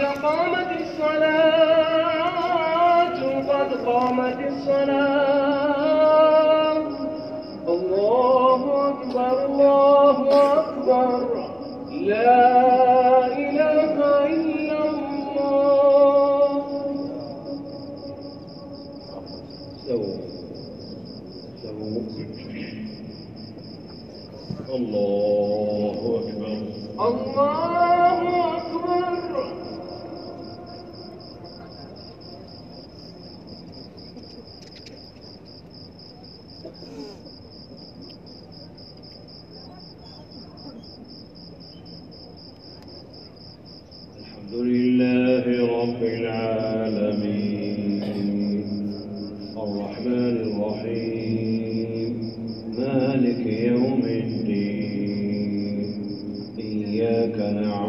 قد قامت الصلاة قد قامت الصلاة. الله أكبر الله أكبر. لا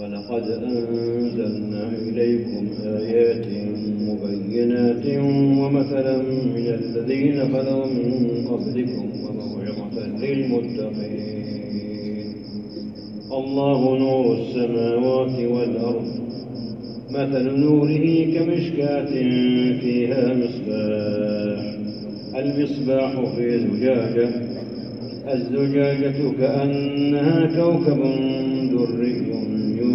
ولقد أنزلنا إليكم آيات مبينات ومثلا من الذين خلوا من قبلكم وموعظة للمتقين. الله نور السماوات والأرض. مثل نوره كمشكاة فيها مصباح. المصباح في زجاجة الزجاجة كأنها كوكب دري.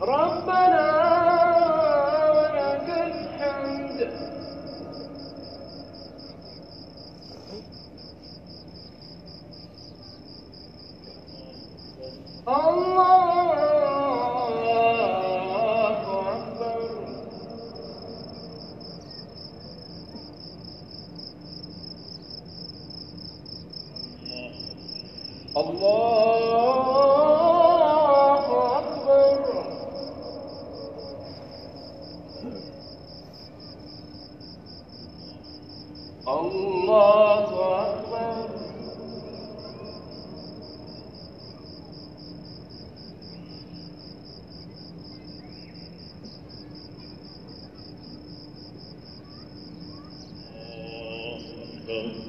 ربنا ولك الحمد. الله أكبر. الله أكبر الله أكبر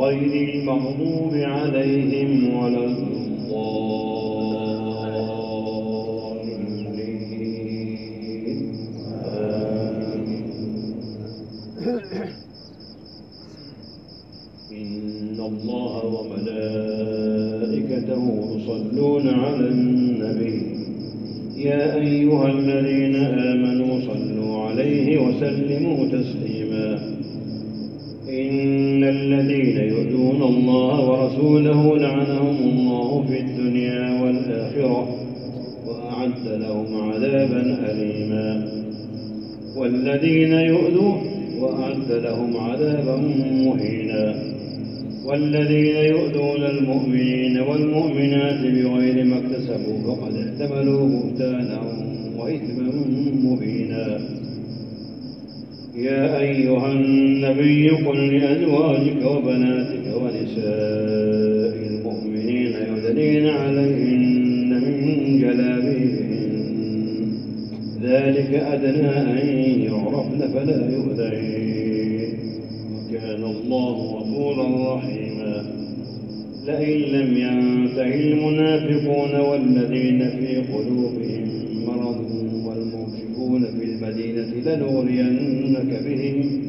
غير المغضوب عليهم ولا الضالين. إن الله وملائكته يصلون على النبي. يا أيها الذين آمنوا صلوا عليه وسلموا تسليما. إن الذين يؤذون الله ورسوله لعنهم الله في الدنيا والآخرة وأعد لهم عذابا أليما. والذين يؤذون وأعد لهم عذابا مهينا. والذين يؤذون المؤمنين والمؤمنات بغير ما اكتسبوا فقد احتملوا بهتانا وإثما مبينا. يا أيها النبي قل لأزواجك وبناتك ونساء المؤمنين يدنين عليهن من جلابيبهن. ذلك أدنى أن يعرفن فلا يؤذين. وكان الله غفورا رحيما. لئن لم ينته المنافقون والذين في قلوبهم مرض والمرجفون في المدينة لنغرينك بهم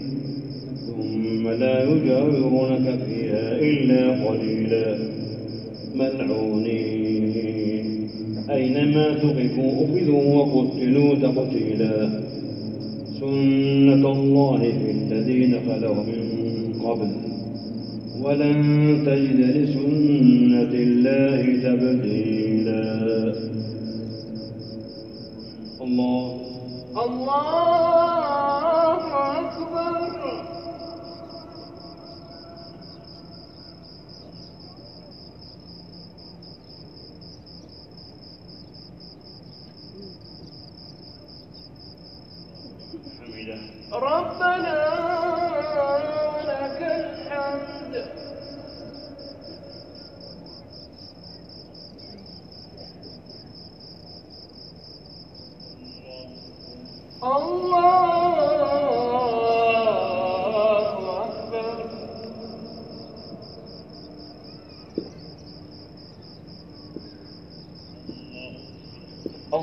ثم لا يجاورونك فيها إلا قليلا. ملعونين أينما تقفوا أخذوا وقتلوا تقتيلا. سنة الله في الذين خلوا من قبل. ولن تجد لسنة الله تبديلا. الله. الله أكبر. حمده ربنا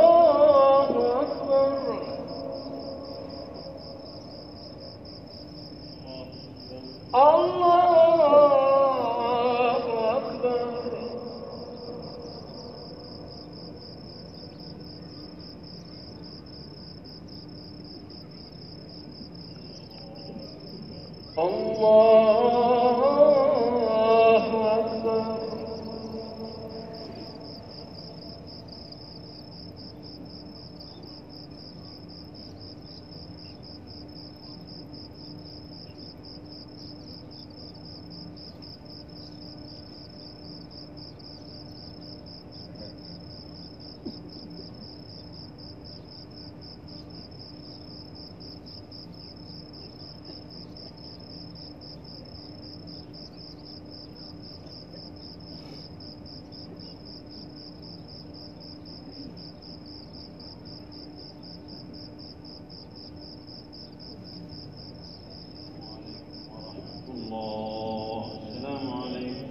الله أكبر الله أكبر الله أكبر الله السلام عليكم